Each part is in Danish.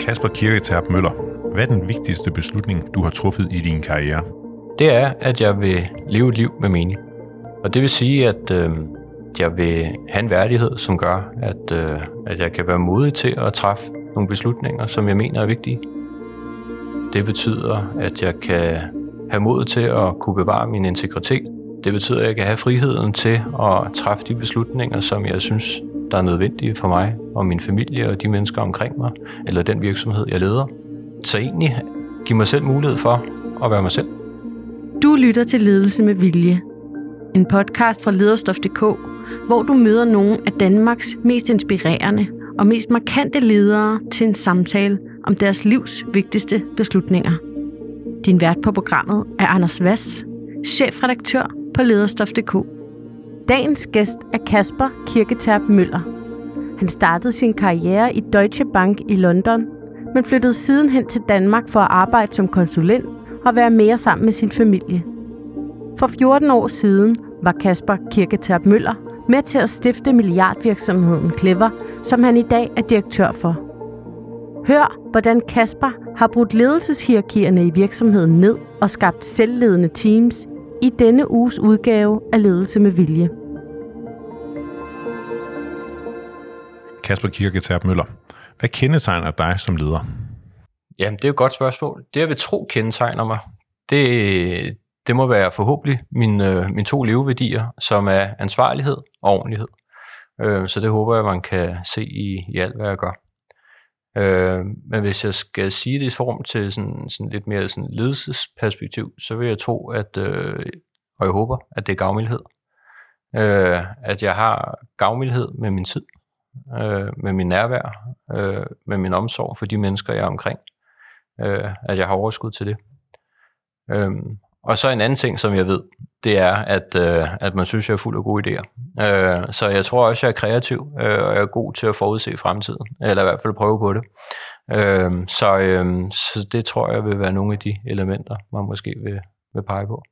Kasper Kirketerp Møller, hvad er den vigtigste beslutning, du har truffet i din karriere? Det er, at jeg vil leve et liv med mening. Og det vil sige, at øh, jeg vil have en værdighed, som gør, at, øh, at jeg kan være modig til at træffe nogle beslutninger, som jeg mener er vigtige. Det betyder, at jeg kan have mod til at kunne bevare min integritet. Det betyder, at jeg kan have friheden til at træffe de beslutninger, som jeg synes, der er nødvendige for mig og min familie og de mennesker omkring mig, eller den virksomhed, jeg leder. Så egentlig give mig selv mulighed for at være mig selv. Du lytter til Ledelse med Vilje. En podcast fra lederstof.dk, hvor du møder nogle af Danmarks mest inspirerende og mest markante ledere til en samtale om deres livs vigtigste beslutninger. Din vært på programmet er Anders Vass, chefredaktør på lederstof.dk. Dagens gæst er Kasper Kirketerp Møller. Han startede sin karriere i Deutsche Bank i London, men flyttede sidenhen til Danmark for at arbejde som konsulent og være mere sammen med sin familie. For 14 år siden var Kasper Kirketerp Møller med til at stifte milliardvirksomheden Clever, som han i dag er direktør for. Hør, hvordan Kasper har brudt ledelseshierarkierne i virksomheden ned og skabt selvledende teams i denne uges udgave af Ledelse med Vilje. Kasper Kirketerp Møller, hvad kendetegner dig som leder? Jamen, det er jo et godt spørgsmål. Det, jeg vil tro kendetegner mig, det, det må være forhåbentlig mine, mine to leveværdier, som er ansvarlighed og ordentlighed. Øh, så det håber jeg, man kan se i, i alt, hvad jeg gør. Øh, men hvis jeg skal sige det i form til sådan, sådan lidt mere sådan ledelsesperspektiv, så vil jeg tro, at, øh, og jeg håber, at det er gavmildhed. Øh, at jeg har gavmildhed med min tid, øh, med min nærvær, øh, med min omsorg for de mennesker, jeg er omkring. Øh, at jeg har overskud til det. Øh, og så en anden ting, som jeg ved, det er, at, øh, at man synes, jeg er fuld af gode idéer. Øh, så jeg tror også, jeg er kreativ, øh, og jeg er god til at forudse fremtiden, eller i hvert fald prøve på det. Øh, så, øh, så det tror jeg vil være nogle af de elementer, man måske vil, vil pege på.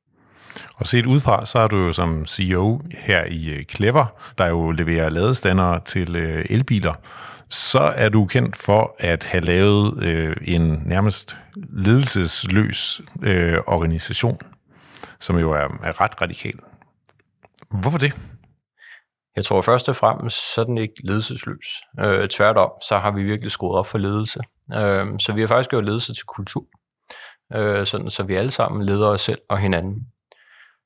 Og set udefra, så er du jo som CEO her i øh, Clever, der jo leverer ladestandere til øh, elbiler. Så er du kendt for at have lavet øh, en nærmest ledelsesløs øh, organisation, som jo er, er ret radikal. Hvorfor det? Jeg tror først og fremmest, så er den ikke ledelsesløs. Øh, tværtom, så har vi virkelig skruet op for ledelse. Øh, så vi har faktisk gjort ledelse til kultur, øh, sådan, så vi alle sammen leder os selv og hinanden.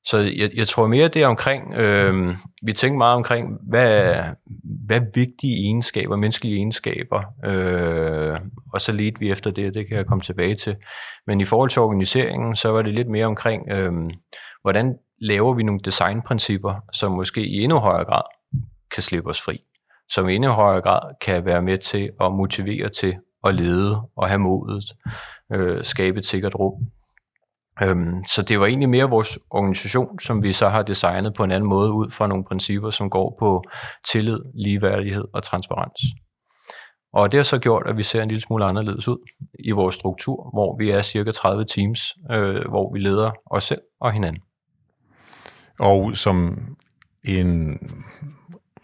Så jeg, jeg tror mere det er omkring, øh, vi tænker meget omkring, hvad, hvad vigtige egenskaber, menneskelige egenskaber, øh, og så lidt vi efter det, det kan jeg komme tilbage til. Men i forhold til organiseringen, så var det lidt mere omkring, øh, hvordan laver vi nogle designprincipper, som måske i endnu højere grad kan slippe os fri, som i endnu højere grad kan være med til at motivere til at lede og have modet, øh, skabe et sikkert rum Øhm, så det var egentlig mere vores organisation, som vi så har designet på en anden måde ud fra nogle principper, som går på tillid, ligeværdighed og transparens. Og det har så gjort, at vi ser en lille smule anderledes ud i vores struktur, hvor vi er cirka 30 teams, øh, hvor vi leder os selv og hinanden. Og som en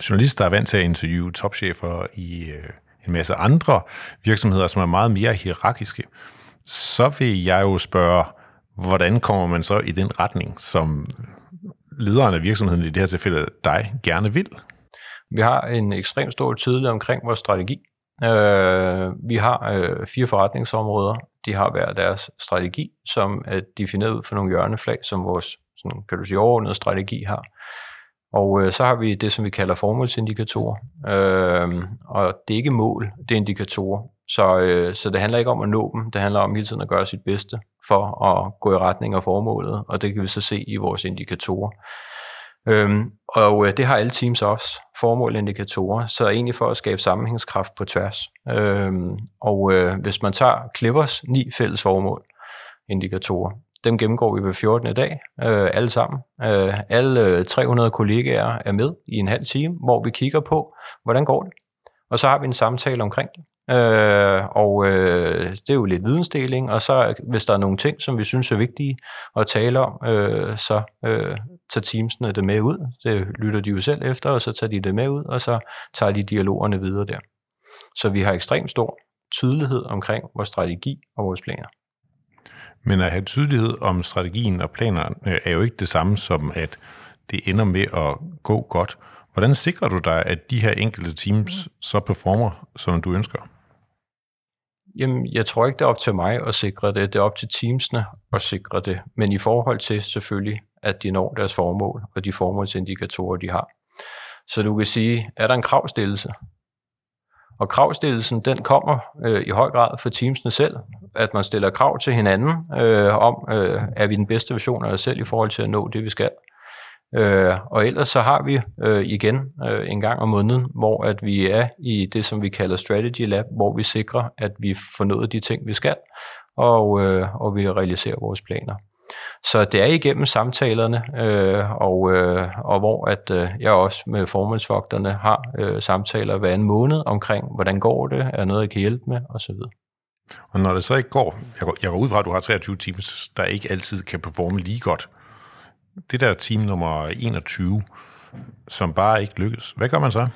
journalist, der er vant til at interviewe topchefer i øh, en masse andre virksomheder, som er meget mere hierarkiske, så vil jeg jo spørge, hvordan kommer man så i den retning, som lederen af virksomheden, i det her tilfælde dig, gerne vil? Vi har en ekstremt stor tydelighed omkring vores strategi. Øh, vi har øh, fire forretningsområder. De har hver deres strategi, som er defineret ud for nogle hjørneflag, som vores sådan, kan du sige, overordnede strategi har. Og øh, så har vi det, som vi kalder formålsindikatorer. Øh, og det er ikke mål, det er indikatorer. Så, øh, så det handler ikke om at nå dem, det handler om hele tiden at gøre sit bedste for at gå i retning af formålet, og det kan vi så se i vores indikatorer. Øhm, og øh, det har alle teams også, formål indikatorer, så egentlig for at skabe sammenhængskraft på tværs. Øhm, og øh, hvis man tager Clippers ni fælles formål indikatorer, dem gennemgår vi ved 14. dag, øh, alle sammen. Øh, alle øh, 300 kollegaer er med i en halv time, hvor vi kigger på, hvordan går det? Og så har vi en samtale omkring det. Øh, og øh, det er jo lidt vidensdeling, og så hvis der er nogle ting, som vi synes er vigtige at tale om, øh, så øh, tager teamsene det med ud. Det lytter de jo selv efter, og så tager de det med ud, og så tager de dialogerne videre der. Så vi har ekstremt stor tydelighed omkring vores strategi og vores planer. Men at have tydelighed om strategien og planerne øh, er jo ikke det samme som, at det ender med at gå godt. Hvordan sikrer du dig, at de her enkelte teams så performer, som du ønsker? Jamen, jeg tror ikke, det er op til mig at sikre det. Det er op til teamsene at sikre det. Men i forhold til selvfølgelig, at de når deres formål og de formålsindikatorer, de har. Så du kan sige, er der en kravstillelse? Og kravstillelsen, den kommer øh, i høj grad for teamsene selv, at man stiller krav til hinanden øh, om, øh, er vi den bedste version af os selv i forhold til at nå det, vi skal. Øh, og ellers så har vi øh, igen øh, en gang om måneden, hvor at vi er i det, som vi kalder Strategy Lab, hvor vi sikrer, at vi får nået de ting, vi skal, og, øh, og vi realiserer vores planer. Så det er igennem samtalerne, øh, og, øh, og hvor at øh, jeg også med formandsvogterne har øh, samtaler hver en måned omkring, hvordan går det, er noget, jeg kan hjælpe med, osv. Og når det så ikke går, jeg går, jeg går ud fra, at du har 23 teams, der ikke altid kan performe lige godt. Det der team nummer 21, som bare ikke lykkes, hvad gør man så?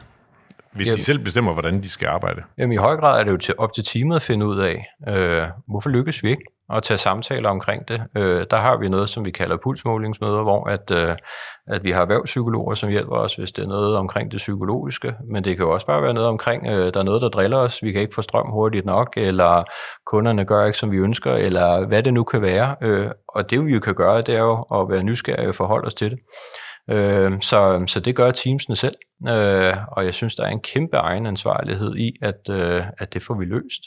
Hvis Jamen, de selv bestemmer, hvordan de skal arbejde. Jamen i høj grad er det jo til, op til teamet at finde ud af, øh, hvorfor lykkes vi ikke? Og tage samtaler omkring det. Øh, der har vi noget, som vi kalder pulsmålingsmøder, hvor at, øh, at vi har erhvervspsykologer, som hjælper os, hvis det er noget omkring det psykologiske, men det kan jo også bare være noget omkring, øh, der er noget, der driller os, vi kan ikke få strøm hurtigt nok, eller kunderne gør ikke, som vi ønsker, eller hvad det nu kan være. Øh, og det vi jo kan gøre, det er jo at være nysgerrige og forholde os til det. Øh, så, så det gør teamsene selv, øh, og jeg synes, der er en kæmpe egenansvarlighed i, at, øh, at det får vi løst.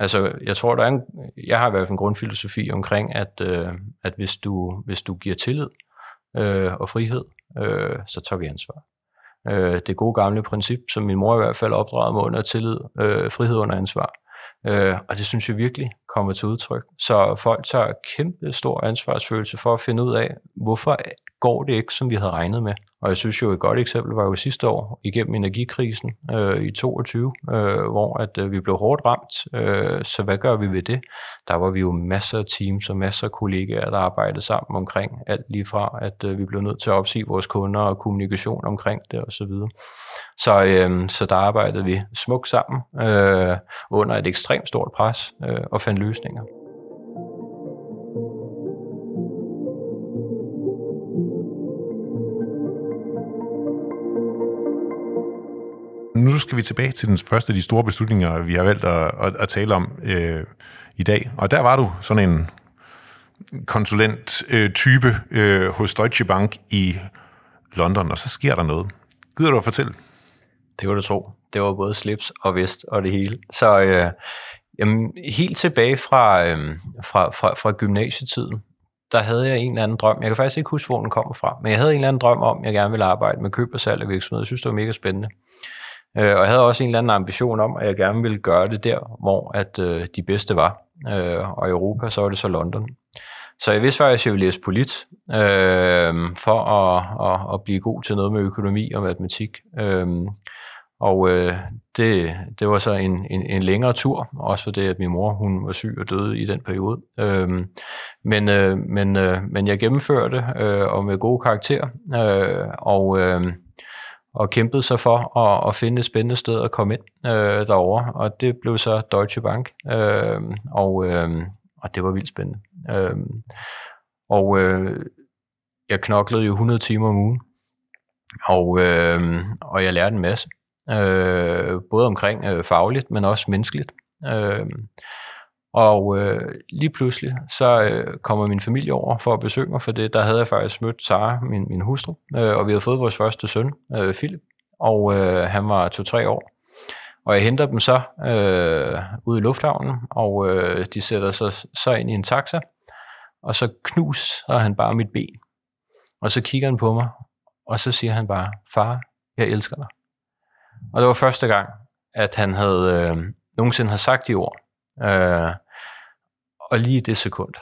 Altså, jeg tror, der er en, jeg har i hvert fald en grundfilosofi omkring, at, øh, at hvis, du, hvis du giver tillid øh, og frihed, øh, så tager vi ansvar. Øh, det gode gamle princip, som min mor i hvert fald opdragede mig under tillid, øh, frihed under ansvar. Øh, og det synes jeg virkelig kommer til udtryk. Så folk tager kæmpe stor ansvarsfølelse for at finde ud af, hvorfor går det ikke, som vi havde regnet med. Og jeg synes jo, et godt eksempel var jo sidste år igennem energikrisen øh, i 22, øh, hvor at øh, vi blev hårdt ramt. Øh, så hvad gør vi ved det? Der var vi jo masser af teams og masser af kollegaer, der arbejdede sammen omkring alt lige fra, at øh, vi blev nødt til at opsige vores kunder og kommunikation omkring det osv. Så, så, øh, så der arbejdede vi smukt sammen øh, under et ekstremt stort pres øh, og fandt løsninger. Nu skal vi tilbage til den første af de store beslutninger, vi har valgt at, at, at tale om øh, i dag. Og der var du sådan en konsulent-type øh, øh, hos Deutsche Bank i London, og så sker der noget. Gider du at fortælle? Det var du tro. Det var både slips og vest og det hele. Så øh, jamen, helt tilbage fra, øh, fra, fra, fra gymnasietiden, der havde jeg en eller anden drøm. Jeg kan faktisk ikke huske, hvor den kommer fra, men jeg havde en eller anden drøm om, at jeg gerne ville arbejde med køb og salg af virksomheder. Jeg synes, det var mega spændende. Øh, og jeg havde også en eller anden ambition om, at jeg gerne ville gøre det der, hvor at øh, de bedste var. Øh, og i Europa, så var det så London. Så jeg vidste faktisk, at jeg ville læse polit, øh, for at, at, at blive god til noget med økonomi og matematik. Øh, og øh, det, det var så en, en, en længere tur, også fordi at min mor hun var syg og døde i den periode. Øh, men, øh, men, øh, men jeg gennemførte, øh, og med gode karakterer, øh, og... Øh, og kæmpede sig for at, at finde et spændende sted at komme ind øh, derover, og det blev så Deutsche Bank, øh, og, øh, og det var vildt spændende. Øh, og øh, jeg knoklede jo 100 timer om ugen, og, øh, og jeg lærte en masse, øh, både omkring øh, fagligt, men også menneskeligt. Øh, og øh, lige pludselig, så øh, kommer min familie over for at besøge mig, for det, der havde jeg faktisk mødt Sara, min, min hustru, øh, og vi havde fået vores første søn, øh, Philip, og øh, han var to-tre år. Og jeg henter dem så øh, ud i lufthavnen, og øh, de sætter sig så ind i en taxa, og så knuser han bare mit ben. Og så kigger han på mig, og så siger han bare, far, jeg elsker dig. Og det var første gang, at han havde øh, nogensinde har sagt de ord. Øh, og lige i det sekund,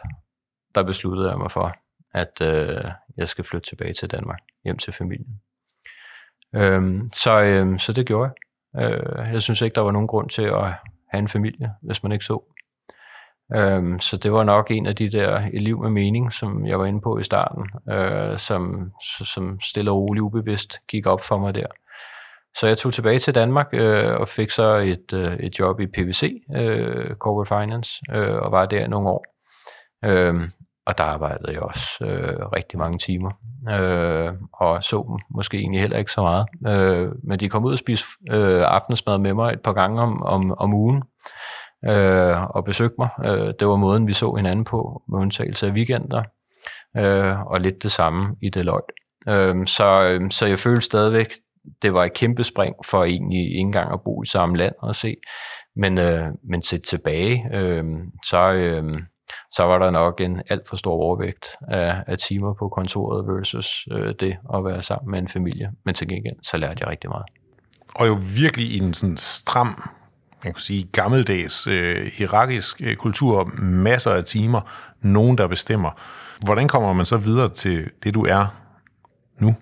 der besluttede jeg mig for, at øh, jeg skal flytte tilbage til Danmark, hjem til familien. Øh, så, øh, så det gjorde jeg. Øh, jeg synes ikke, der var nogen grund til at have en familie, hvis man ikke så. Øh, så det var nok en af de der et liv med mening, som jeg var inde på i starten, øh, som, som stille og roligt ubevidst gik op for mig der. Så jeg tog tilbage til Danmark øh, og fik så et, øh, et job i PVC, øh, Corporate Finance, øh, og var der nogle år. Øh, og der arbejdede jeg også øh, rigtig mange timer, øh, og så måske egentlig heller ikke så meget. Øh, men de kom ud og spiste øh, aftensmad med mig et par gange om, om, om ugen, øh, og besøgte mig. Øh, det var måden, vi så hinanden på, med undtagelse af weekender, øh, og lidt det samme i Deloitte. Øh, så, øh, så jeg følte stadigvæk, det var et kæmpe spring for egentlig ikke engang at bo i samme land og se. Men, øh, men set tilbage, øh, så, øh, så var der nok en alt for stor overvægt af, af timer på kontoret versus øh, det at være sammen med en familie. Men til gengæld, så lærte jeg rigtig meget. Og jo virkelig i en sådan stram, man kan sige gammeldags, øh, hierarkisk øh, kultur, masser af timer, nogen der bestemmer. Hvordan kommer man så videre til det, du er nu?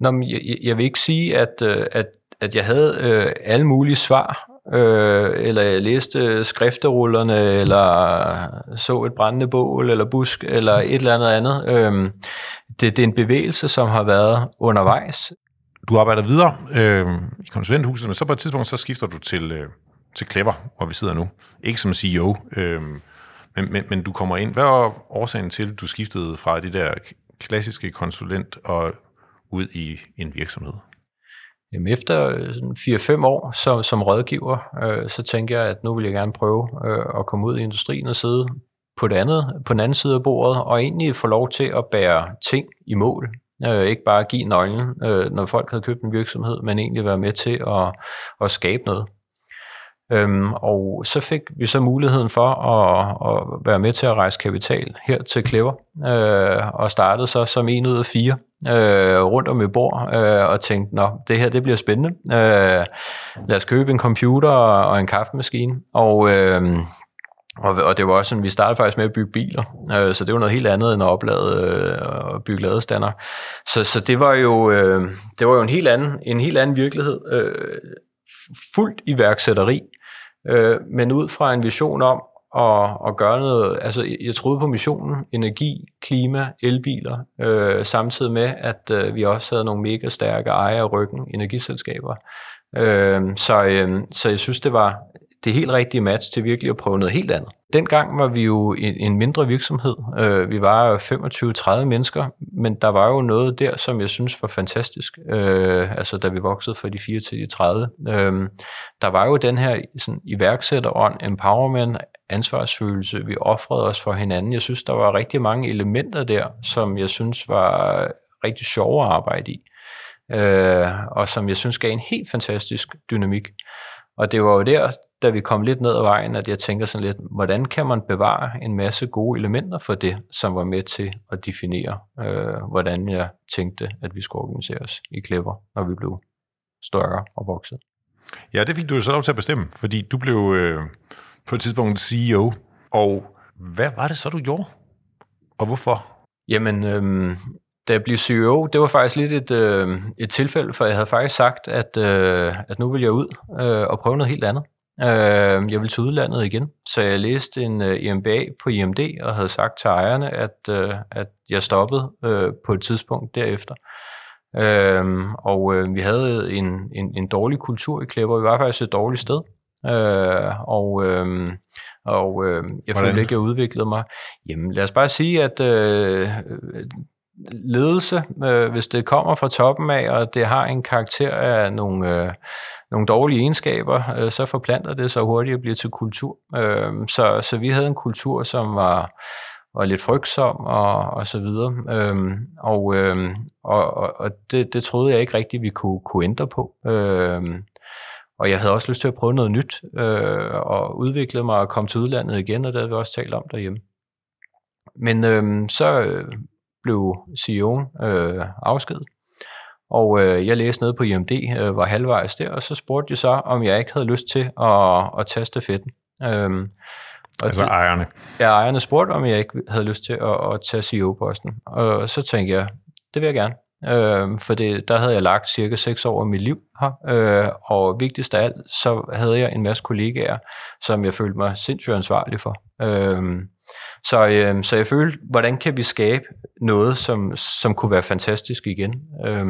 Nå, men jeg, jeg vil ikke sige, at, øh, at, at jeg havde øh, alle mulige svar, øh, eller jeg læste øh, skrifterullerne, eller så et brændende bål, eller busk, eller et eller andet andet. Øh, det, det er en bevægelse, som har været undervejs. Du arbejder videre øh, i konsulenthuset, men så på et tidspunkt, så skifter du til, øh, til Clever, hvor vi sidder nu. Ikke som CEO, øh, men, men, men du kommer ind. Hvad var årsagen til, at du skiftede fra det der klassiske konsulent og ud i en virksomhed? Jamen efter øh, 4-5 år som, som rådgiver, øh, så tænker jeg, at nu vil jeg gerne prøve øh, at komme ud i industrien og sidde på, det andet, på den anden side af bordet, og egentlig få lov til at bære ting i mål. Øh, ikke bare give nøglen, øh, når folk havde købt en virksomhed, men egentlig være med til at, at skabe noget. Øhm, og så fik vi så muligheden for at, at være med til at rejse kapital her til Clever, øh, og startede så som en ud af fire øh, rundt om et bord, øh, og tænkte, nå, det her det bliver spændende. Øh, lad os købe en computer og en kaffemaskine, og... Øh, og, og det var også sådan, vi startede faktisk med at bygge biler, øh, så det var noget helt andet end at oplade øh, og bygge ladestander. Så, så det var jo øh, det var jo en helt anden en helt anden virkelighed, øh, fuldt iværksætteri, øh, men ud fra en vision om at, at gøre noget, altså jeg troede på missionen, energi, klima, elbiler, øh, samtidig med, at øh, vi også havde nogle mega stærke ejere af ryggen, energiselskaber. Øh, så, øh, så jeg synes, det var det helt rigtige match til virkelig at prøve noget helt andet. Dengang var vi jo en, en mindre virksomhed. Øh, vi var 25-30 mennesker, men der var jo noget der, som jeg synes var fantastisk. Øh, altså da vi voksede fra de 4 til de 30. Øh, der var jo den her sådan, iværksætterånd, empowerment, ansvarsfølelse. Vi offrede os for hinanden. Jeg synes, der var rigtig mange elementer der, som jeg synes var rigtig sjove at arbejde i. Øh, og som jeg synes gav en helt fantastisk dynamik. Og det var jo der, da vi kom lidt ned ad vejen, at jeg tænker sådan lidt, hvordan kan man bevare en masse gode elementer for det, som var med til at definere, øh, hvordan jeg tænkte, at vi skulle organisere os i Clever, når vi blev større og vokset. Ja, det fik du jo så lov til at bestemme, fordi du blev øh, på et tidspunkt CEO. Og hvad var det så, du gjorde? Og hvorfor? Jamen, øh, da jeg blev CEO, det var faktisk lidt et, øh, et tilfælde, for jeg havde faktisk sagt, at, øh, at nu vil jeg ud øh, og prøve noget helt andet. Øh, jeg vil til udlandet igen, så jeg læste en uh, MBA på IMD og havde sagt til ejerne, at, uh, at jeg stoppede uh, på et tidspunkt derefter. Øh, og uh, vi havde en, en, en dårlig kultur i Klæber. Vi var faktisk et dårligt sted. Øh, og øh, og øh, jeg følte ikke, at jeg udviklede mig. Jamen lad os bare sige, at øh, ledelse, øh, hvis det kommer fra toppen af, og det har en karakter af nogle, øh, nogle dårlige egenskaber, øh, så forplanter det sig hurtigt og bliver til kultur. Øh, så, så vi havde en kultur, som var, var lidt frygtsom og, og så videre. Øh, og øh, og, og det, det troede jeg ikke rigtigt, vi kunne, kunne ændre på. Øh, og jeg havde også lyst til at prøve noget nyt, øh, og udvikle mig og komme til udlandet igen, og det havde vi også talt om derhjemme. Men øh, så blev CEO'en øh, afskedet. Og øh, jeg læste noget på IMD, øh, var halvvejs der, og så spurgte jeg så, om jeg ikke havde lyst til at, at tage stafetten. Øhm, og altså det, ejerne? Ja, ejerne spurgte, om jeg ikke havde lyst til at, at tage CEO-posten. Og så tænkte jeg, det vil jeg gerne. Øh, for det, der havde jeg lagt cirka 6 år af mit liv her, øh, og vigtigst af alt, så havde jeg en masse kollegaer, som jeg følte mig sindssygt ansvarlig for. Øh, så, øh, så jeg følte, hvordan kan vi skabe noget, som, som kunne være fantastisk igen? Øh,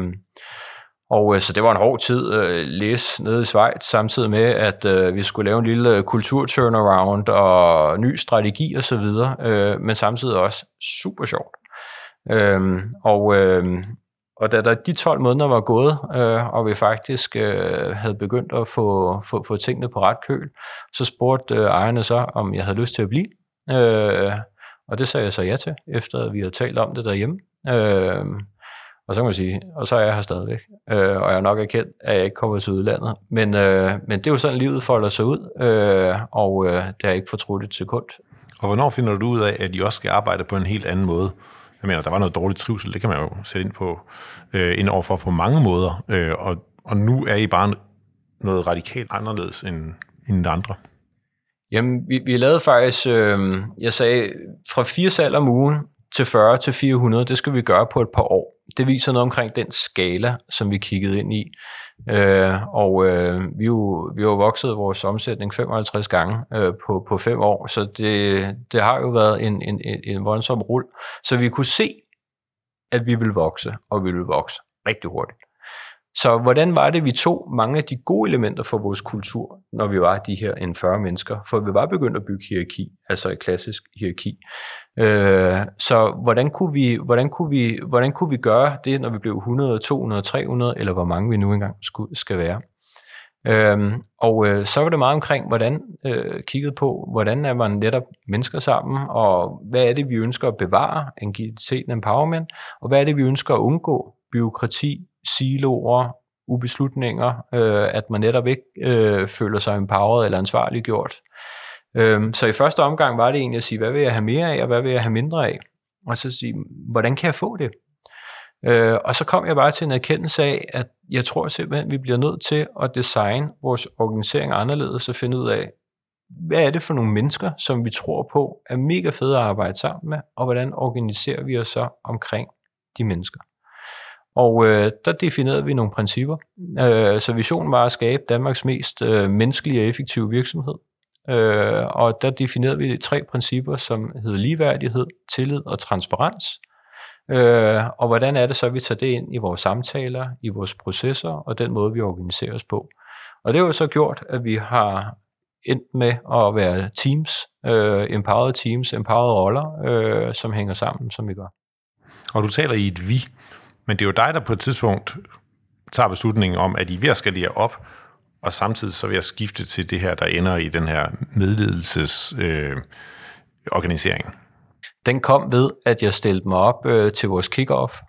Og øh, så det var en hård tid at øh, læse nede i Schweiz, samtidig med, at øh, vi skulle lave en lille øh, kultur-turnaround og ny strategi og så videre, øh, men samtidig også super sjovt. Øh, og, øh, og da der de 12 måneder var gået, øh, og vi faktisk øh, havde begyndt at få, få, få tingene på ret køl, så spurgte øh, ejerne så, om jeg havde lyst til at blive. Øh, og det sagde jeg så ja til, efter at vi havde talt om det derhjemme. Øh, og så kan man sige, og så er jeg her stadigvæk. Øh, og jeg er nok erkendt, at jeg ikke kommer til udlandet. Men, øh, men det er jo sådan, livet folder sig ud, øh, og øh, det har jeg ikke fortrudt et sekund. Og hvornår finder du ud af, at I også skal arbejde på en helt anden måde? Jeg mener, der var noget dårligt trivsel, det kan man jo sætte ind på øh, ind overfor på mange måder. Øh, og, og nu er I bare noget radikalt anderledes end, end andre. Jamen, vi, vi lavede faktisk, øh, jeg sagde, fra fire salg om ugen til 40 til 400, det skal vi gøre på et par år det viser noget omkring den skala, som vi kiggede ind i. Øh, og øh, vi, jo, vi har jo vokset vores omsætning 55 gange øh, på, på fem år, så det, det har jo været en, en, en en voldsom rull. Så vi kunne se, at vi ville vokse, og vi ville vokse rigtig hurtigt. Så hvordan var det, vi tog mange af de gode elementer for vores kultur, når vi var de her en 40 mennesker? For vi var begyndt at bygge hierarki, altså et klassisk hierarki. Øh, så hvordan kunne, vi, hvordan, kunne vi, hvordan kunne vi gøre det, når vi blev 100, 200, 300, eller hvor mange vi nu engang skulle, skal være? Øhm, og øh, så var det meget omkring, hvordan øh, kigget på, hvordan er man netop mennesker sammen, og hvad er det, vi ønsker at bevare, agiliteten, empowerment, og hvad er det, vi ønsker at undgå, byråkrati, siloer, ubeslutninger, øh, at man netop ikke øh, føler sig empowered eller ansvarliggjort. Øh, så i første omgang var det egentlig at sige, hvad vil jeg have mere af, og hvad vil jeg have mindre af? Og så sige, hvordan kan jeg få det? Øh, og så kom jeg bare til en erkendelse af, at jeg tror simpelthen, vi bliver nødt til at designe vores organisering anderledes og finde ud af, hvad er det for nogle mennesker, som vi tror på er mega fede at arbejde sammen med, og hvordan organiserer vi os så omkring de mennesker. Og øh, der definerede vi nogle principper. Øh, så visionen var at skabe Danmarks mest øh, menneskelige og effektive virksomhed. Øh, og der definerede vi tre principper, som hedder ligeværdighed, tillid og transparens. Øh, og hvordan er det så, at vi tager det ind i vores samtaler, i vores processer og den måde, vi organiserer os på. Og det har jo så gjort, at vi har endt med at være teams, øh, empowered teams, empowered roller, øh, som hænger sammen, som vi gør. Og du taler i et vi. Men det er jo dig, der på et tidspunkt tager beslutningen om, at I ved at skalere op, og samtidig så vil jeg skifte til det her, der ender i den her medledelses øh, organisering. Den kom ved, at jeg stillede mig op øh, til vores kick-off,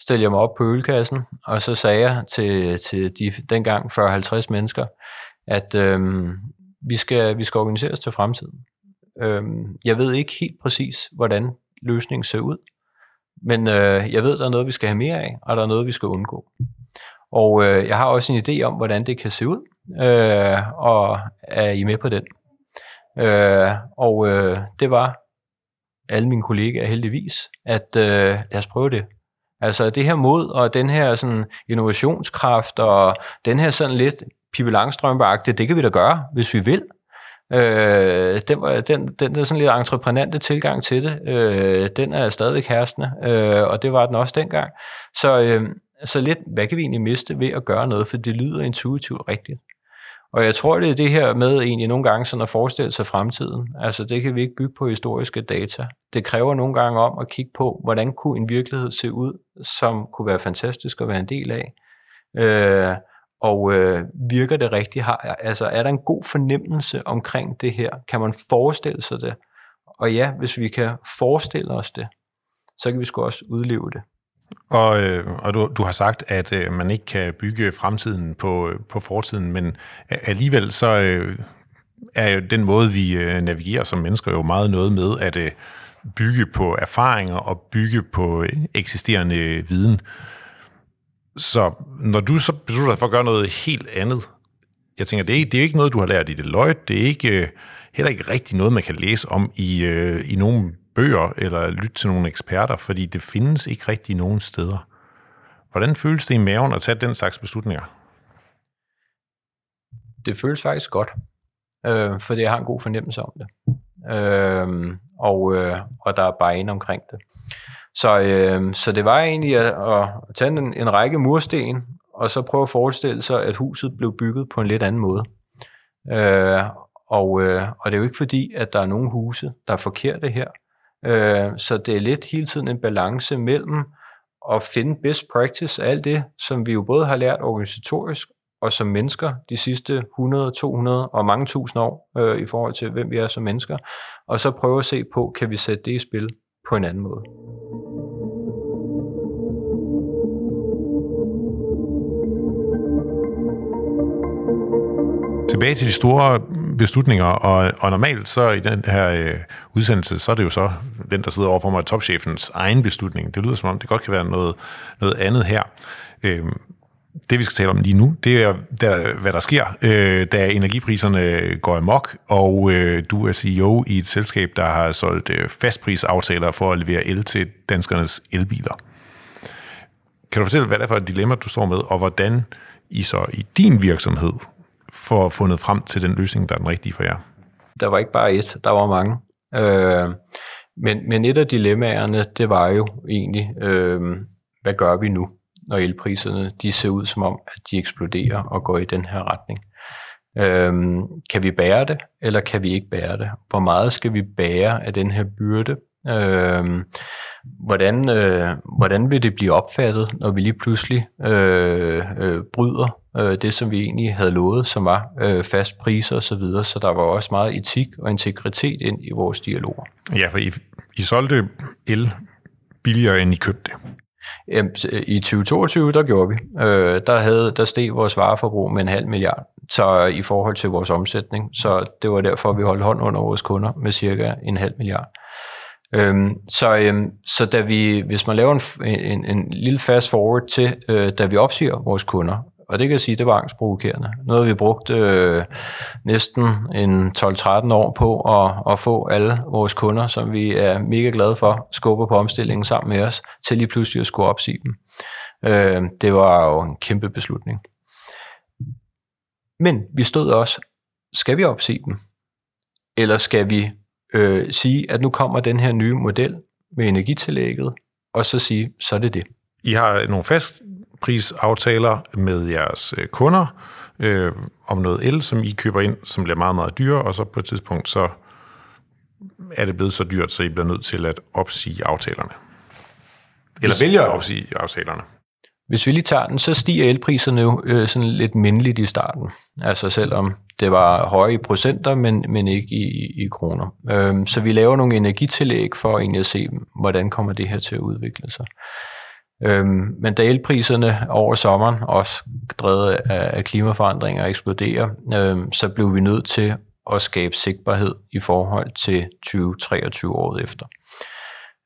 stillede jeg mig op på ølkassen, og så sagde jeg til, til de dengang 40-50 mennesker, at øh, vi, skal, vi skal organisere os til fremtiden. Øh, jeg ved ikke helt præcis, hvordan løsningen ser ud, men øh, jeg ved, der er noget, vi skal have mere af, og der er noget, vi skal undgå. Og øh, jeg har også en idé om, hvordan det kan se ud, øh, og er I med på den? Øh, og øh, det var alle mine kollegaer heldigvis, at øh, lad os prøve det. Altså det her mod og den her sådan innovationskraft og den her sådan lidt Pippi det kan vi da gøre, hvis vi vil. Øh, den, var, den, den der sådan lidt entreprenante tilgang til det, øh, den er stadigvæk herskende, øh, og det var den også dengang. Så, øh, så lidt, hvad kan vi egentlig miste ved at gøre noget, for det lyder intuitivt rigtigt. Og jeg tror, det er det her med egentlig nogle gange sådan at forestille sig fremtiden. Altså det kan vi ikke bygge på historiske data. Det kræver nogle gange om at kigge på, hvordan kunne en virkelighed se ud, som kunne være fantastisk at være en del af. Øh, og øh, virker det rigtigt? Har, altså, er der en god fornemmelse omkring det her? Kan man forestille sig det? Og ja, hvis vi kan forestille os det, så kan vi sgu også udleve det. Og, øh, og du, du har sagt, at øh, man ikke kan bygge fremtiden på, øh, på fortiden, men alligevel så øh, er jo den måde, vi øh, navigerer som mennesker jo meget noget med at øh, bygge på erfaringer og bygge på øh, eksisterende viden. Så når du så beslutter dig for at gøre noget helt andet, jeg tænker, det er, det er ikke noget, du har lært i Deloitte, det er ikke, øh, heller ikke rigtig noget, man kan læse om i, øh, i nogle bøger, eller lytte til nogle eksperter, fordi det findes ikke rigtig nogen steder. Hvordan føles det i maven at tage den slags beslutninger? Det føles faktisk godt, øh, fordi jeg har en god fornemmelse om det. Øh, og, øh, og der er bare en omkring det. Så, øh, så det var egentlig at, at tage en, en række mursten og så prøve at forestille sig, at huset blev bygget på en lidt anden måde. Øh, og, øh, og det er jo ikke fordi, at der er nogle huse, der er forkerte her. Øh, så det er lidt hele tiden en balance mellem at finde best practice af alt det, som vi jo både har lært organisatorisk og som mennesker de sidste 100, 200 og mange tusind år øh, i forhold til, hvem vi er som mennesker, og så prøve at se på, kan vi sætte det i spil på en anden måde. Tilbage til de store beslutninger, og, og normalt så i den her øh, udsendelse, så er det jo så den, der sidder overfor mig, topchefens egen beslutning. Det lyder som om, det godt kan være noget, noget andet her. Øh, det vi skal tale om lige nu, det er, der, hvad der sker, øh, da energipriserne øh, går amok, og øh, du er CEO i et selskab, der har solgt øh, fastprisaftaler for at levere el til danskernes elbiler. Kan du fortælle, hvad det er for et dilemma, du står med, og hvordan I så i din virksomhed får fundet frem til den løsning, der er den rigtige for jer? Der var ikke bare et, der var mange. Øh, men, men et af dilemmaerne, det var jo egentlig, øh, hvad gør vi nu? når elpriserne de ser ud som om, at de eksploderer og går i den her retning. Øhm, kan vi bære det, eller kan vi ikke bære det? Hvor meget skal vi bære af den her byrde? Øhm, hvordan, øh, hvordan vil det blive opfattet, når vi lige pludselig øh, øh, bryder øh, det, som vi egentlig havde lovet, som var øh, fast priser osv., så, videre. så der var også meget etik og integritet ind i vores dialoger. Ja, for I, I solgte el billigere, end I købte. I 2022, der gjorde vi. Øh, der, havde, der steg vores vareforbrug med en halv milliard så i forhold til vores omsætning. Så det var derfor, vi holdt hånd under vores kunder med cirka en halv milliard. Øhm, så, øhm, så da vi, hvis man laver en, en, en lille fast forward til, øh, da vi opsiger vores kunder, og det kan jeg sige, det var angstprovokerende. Noget vi brugt øh, næsten en 12-13 år på at, at få alle vores kunder, som vi er mega glade for, skubber på omstillingen sammen med os, til lige pludselig at skulle opsige dem. Øh, det var jo en kæmpe beslutning. Men vi stod også, skal vi opsige dem? Eller skal vi øh, sige, at nu kommer den her nye model med energitillægget, og så sige, så er det det. I har nogle fast prisaftaler med jeres øh, kunder øh, om noget el, som I køber ind, som bliver meget, meget dyrere, og så på et tidspunkt, så er det blevet så dyrt, så I bliver nødt til at opsige aftalerne. Eller vælger at opsige aftalerne. Hvis vi lige tager den, så stiger elpriserne jo øh, sådan lidt mindeligt i starten. Altså selvom det var høje i procenter, men, men ikke i, i kroner. Øhm, så vi laver nogle energitillæg for egentlig at se, hvordan kommer det her til at udvikle sig. Øhm, men da elpriserne over sommeren, også drevet af, af klimaforandringer, eksploderer, øhm, så blev vi nødt til at skabe sigtbarhed i forhold til 2023 året efter.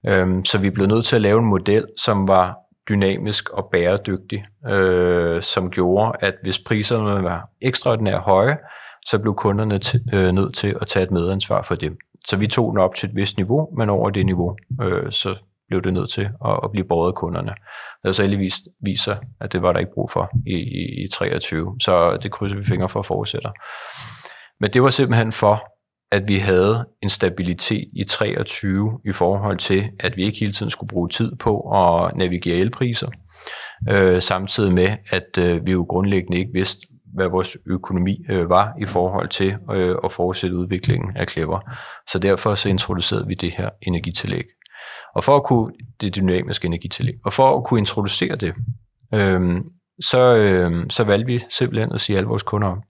Øhm, så vi blev nødt til at lave en model, som var dynamisk og bæredygtig, øh, som gjorde, at hvis priserne var ekstraordinært høje, så blev kunderne t- øh, nødt til at tage et medansvar for det. Så vi tog den op til et vist niveau, men over det niveau, øh, så blev det nødt til at, at blive båret af kunderne. Det så heldigvis viser, at det var der ikke brug for i, i, i 23, så det krydser vi fingre for at fortsætte. Men det var simpelthen for, at vi havde en stabilitet i 23 i forhold til, at vi ikke hele tiden skulle bruge tid på at navigere elpriser, øh, samtidig med, at øh, vi jo grundlæggende ikke vidste, hvad vores økonomi øh, var i forhold til øh, at fortsætte udviklingen af Clever. Så derfor så introducerede vi det her energitillæg. Og for at kunne, det dynamiske energitillæg, og for at kunne introducere det, øh, så, øh, så valgte vi simpelthen at sige alle vores kunder om.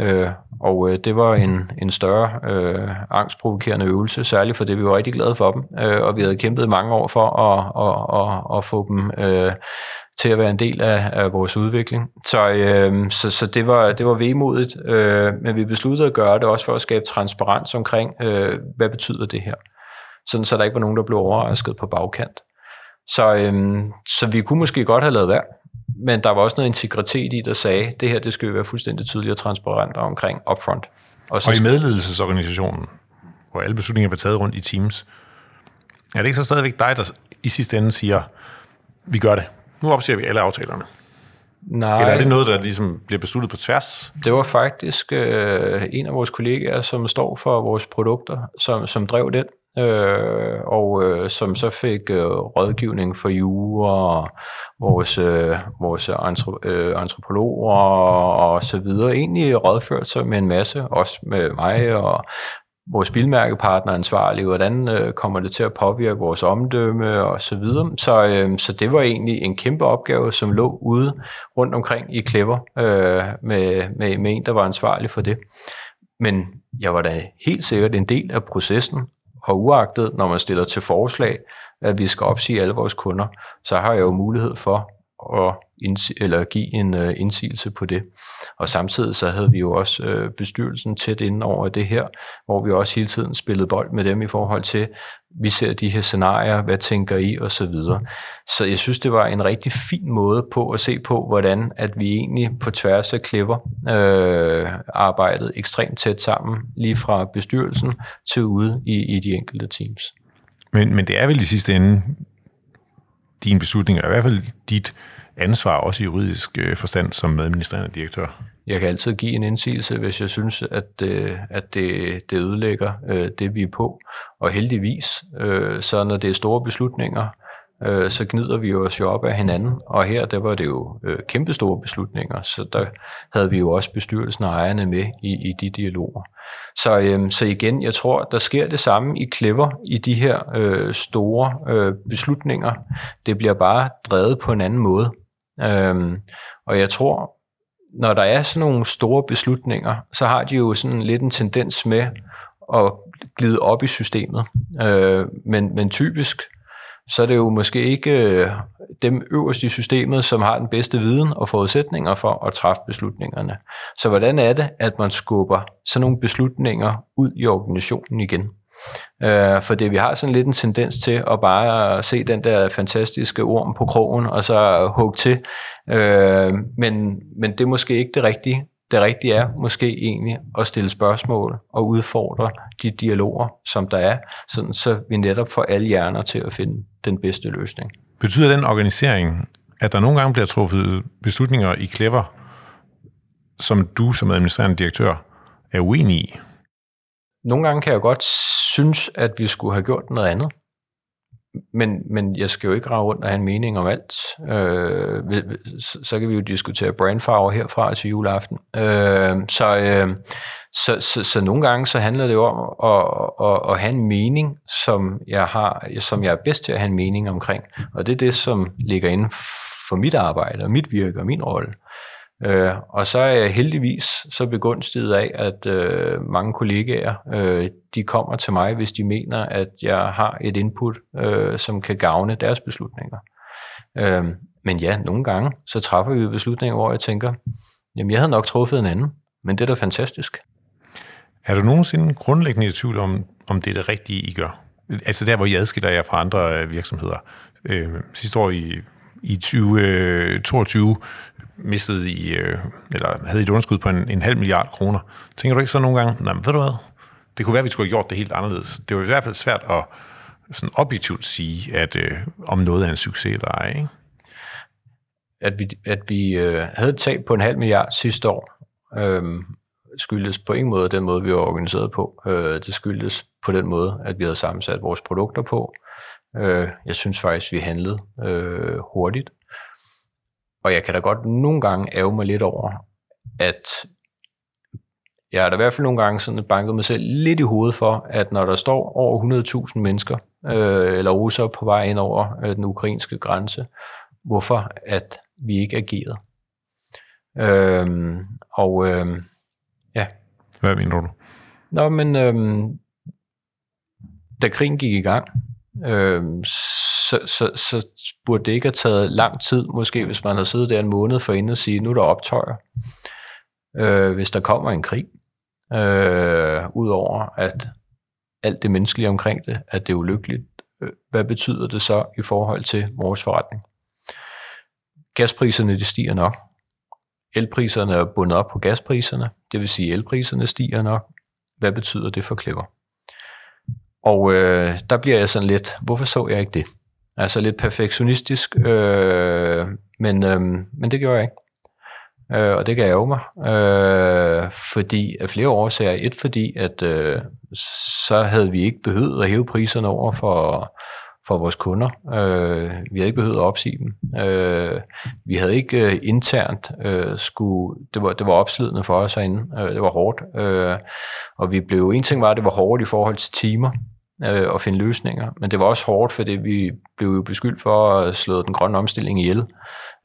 Øh, og øh, det var en, en større øh, angstprovokerende øvelse, særligt for det, vi var rigtig glade for dem, øh, og vi havde kæmpet mange år for at, at, at, at få dem øh, til at være en del af, af vores udvikling. Så, øh, så, så det var det var vemodigt, øh, men vi besluttede at gøre det også for at skabe transparens omkring, øh, hvad betyder det her sådan så der ikke var nogen, der blev overrasket på bagkant. Så, øhm, så vi kunne måske godt have lavet værd, men der var også noget integritet i, der sagde, det her det skal vi være fuldstændig tydeligt og transparent omkring upfront. Og, så og i medledelsesorganisationen, hvor alle beslutninger bliver taget rundt i teams, er det ikke så stadigvæk dig, der i sidste ende siger, vi gør det. Nu opsiger vi alle aftalerne. Nej. Eller er det noget, der ligesom bliver besluttet på tværs? Det var faktisk øh, en af vores kollegaer, som står for vores produkter, som, som drev den øh, og øh, som så fik øh, rådgivning for jure og vores, øh, vores antro, øh, antropologer og så videre. Egentlig rådført sig med en masse, også med mig og vores bilmærkepartner ansvarlig, hvordan øh, kommer det til at påvirke vores omdømme og så videre. Så, øh, så det var egentlig en kæmpe opgave, som lå ude rundt omkring i Clever øh, med, med, med en, der var ansvarlig for det. Men jeg var da helt sikkert en del af processen, og uagtet, når man stiller til forslag, at vi skal opsige alle vores kunder, så har jeg jo mulighed for og at eller give en øh, indsigelse på det. Og samtidig så havde vi jo også øh, bestyrelsen tæt ind over det her, hvor vi også hele tiden spillede bold med dem i forhold til, vi ser de her scenarier, hvad tænker I, og så videre. Så jeg synes, det var en rigtig fin måde på at se på, hvordan at vi egentlig på tværs af klipper øh, arbejdede ekstremt tæt sammen, lige fra bestyrelsen til ude i, i de enkelte teams. Men, men det er vel i sidste ende din beslutning, eller i hvert fald dit ansvar, også i juridisk øh, forstand, som administrerende direktør? Jeg kan altid give en indsigelse, hvis jeg synes, at, øh, at det, det ødelægger øh, det, vi er på. Og heldigvis, øh, så når det er store beslutninger, øh, så gnider vi os jo op af hinanden. Og her, der var det jo øh, kæmpestore beslutninger, så der havde vi jo også bestyrelsen og ejerne med i, i de dialoger. Så, øh, så igen, jeg tror, der sker det samme i Clever i de her øh, store øh, beslutninger. Det bliver bare drevet på en anden måde. Øh, og jeg tror, når der er sådan nogle store beslutninger, så har de jo sådan lidt en tendens med at glide op i systemet. Øh, men, men typisk, så er det jo måske ikke øh, dem øverst i systemet, som har den bedste viden og forudsætninger for at træffe beslutningerne. Så hvordan er det, at man skubber sådan nogle beslutninger ud i organisationen igen? Øh, for det vi har sådan lidt en tendens til at bare se den der fantastiske orm på krogen, og så hugge til. Øh, men, men det er måske ikke det rigtige det rigtige er måske egentlig at stille spørgsmål og udfordre de dialoger, som der er, sådan så vi netop får alle hjerner til at finde den bedste løsning. Betyder den organisering, at der nogle gange bliver truffet beslutninger i Clever, som du som administrerende direktør er uenig i? Nogle gange kan jeg godt synes, at vi skulle have gjort noget andet men, men jeg skal jo ikke rave rundt og have en mening om alt. Øh, så, kan vi jo diskutere brandfarver herfra til juleaften. Øh, så, øh, så, så, så nogle gange så handler det jo om at, at, at have en mening, som jeg, har, som jeg er bedst til at have en mening omkring. Og det er det, som ligger inden for mit arbejde og mit virke og min rolle. Øh, og så er jeg heldigvis så begunstiget af, at øh, mange kollegaer, øh, de kommer til mig, hvis de mener, at jeg har et input, øh, som kan gavne deres beslutninger. Øh, men ja, nogle gange, så træffer vi beslutninger, hvor jeg tænker, jamen jeg havde nok truffet en anden, men det er da fantastisk. Er du nogensinde grundlæggende i tvivl om, om det er det rigtige, I gør? Altså der, hvor I adskiller jer fra andre øh, virksomheder. Øh, sidste år i, i 2022 mistede i, øh, eller havde et underskud på en, en halv milliard kroner. Tænker du ikke så nogle gange, nej, ved du hvad, det kunne være, at vi skulle have gjort det helt anderledes. Det var i hvert fald svært at sådan objektivt sige, at øh, om noget er en succes eller ej, ikke? At vi, at vi øh, havde et tab på en halv milliard sidste år, øh, skyldes på ingen måde den måde, vi var organiseret på. Øh, det skyldes på den måde, at vi havde sammensat vores produkter på. Øh, jeg synes faktisk, vi handlede øh, hurtigt. Og jeg kan da godt nogle gange æve mig lidt over, at jeg har da i hvert fald nogle gange sådan banket mig selv lidt i hovedet for, at når der står over 100.000 mennesker, øh, eller russere på vej ind over øh, den ukrainske grænse, hvorfor at vi ikke agerede. Øh, og øh, ja. Hvad mener du? Nå, men øh, da krigen gik i gang, øh, så, så, så burde det ikke have taget lang tid, måske hvis man har siddet der en måned for inden og sige, nu er der optøjer. Øh, hvis der kommer en krig, øh, udover at alt det menneskelige omkring det, at det er ulykkeligt, øh, hvad betyder det så i forhold til vores forretning? Gaspriserne de stiger nok. Elpriserne er bundet op på gaspriserne, det vil sige, at elpriserne stiger nok. Hvad betyder det for Clever? Og øh, der bliver jeg sådan lidt, hvorfor så jeg ikke det? Altså lidt perfektionistisk, øh, men, øh, men det gjorde jeg ikke. øh, og det kan jeg mig, øh, fordi af flere årsager. Et, fordi at øh, så havde vi ikke behøvet at hæve priserne over for, for vores kunder. Øh, vi havde ikke behøvet at opsige dem. Øh, vi havde ikke øh, internt øh, skulle, det var, det var opslidende for os herinde. Øh, det var hårdt. Øh, og vi blev, en ting var, at det var hårdt i forhold til timer øh, og finde løsninger. Men det var også hårdt, fordi vi blev jo beskyldt for at slå den grønne omstilling ihjel.